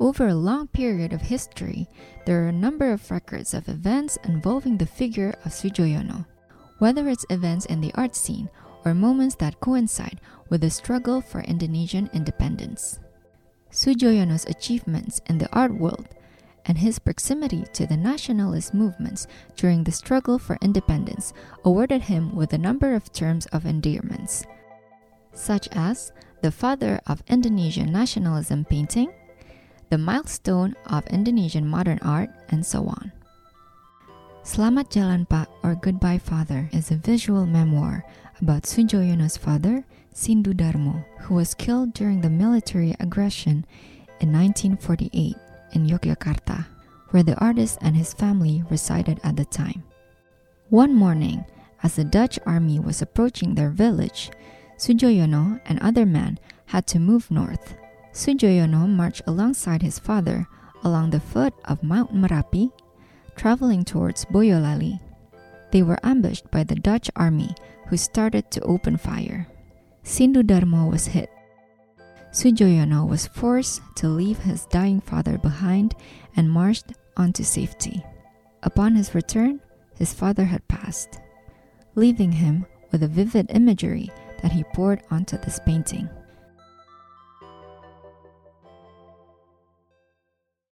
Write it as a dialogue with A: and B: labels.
A: Over a long period of history, there are a number of records of events involving the figure of Sudjojono, whether it's events in the art scene or moments that coincide with the struggle for Indonesian independence. Sudjojono's achievements in the art world and his proximity to the nationalist movements during the struggle for independence awarded him with a number of terms of endearments, such as the father of Indonesian nationalism painting, the milestone of Indonesian modern art, and so on. Selamat Jalan Pak or Goodbye Father is a visual memoir about Sudjojono's father, Sindu Darmo, who was killed during the military aggression in 1948 in Yogyakarta, where the artist and his family resided at the time. One morning, as the Dutch army was approaching their village, Sudjojono and other men had to move north. Sudjojono marched alongside his father along the foot of Mount Merapi, traveling towards Boyolali. They were ambushed by the Dutch army, who started to open fire. Sindu Darmo was hit. Sudjojono was forced to leave his dying father behind and marched on to safety. Upon his return, his father had passed, leaving him with a vivid imagery that he poured onto this painting.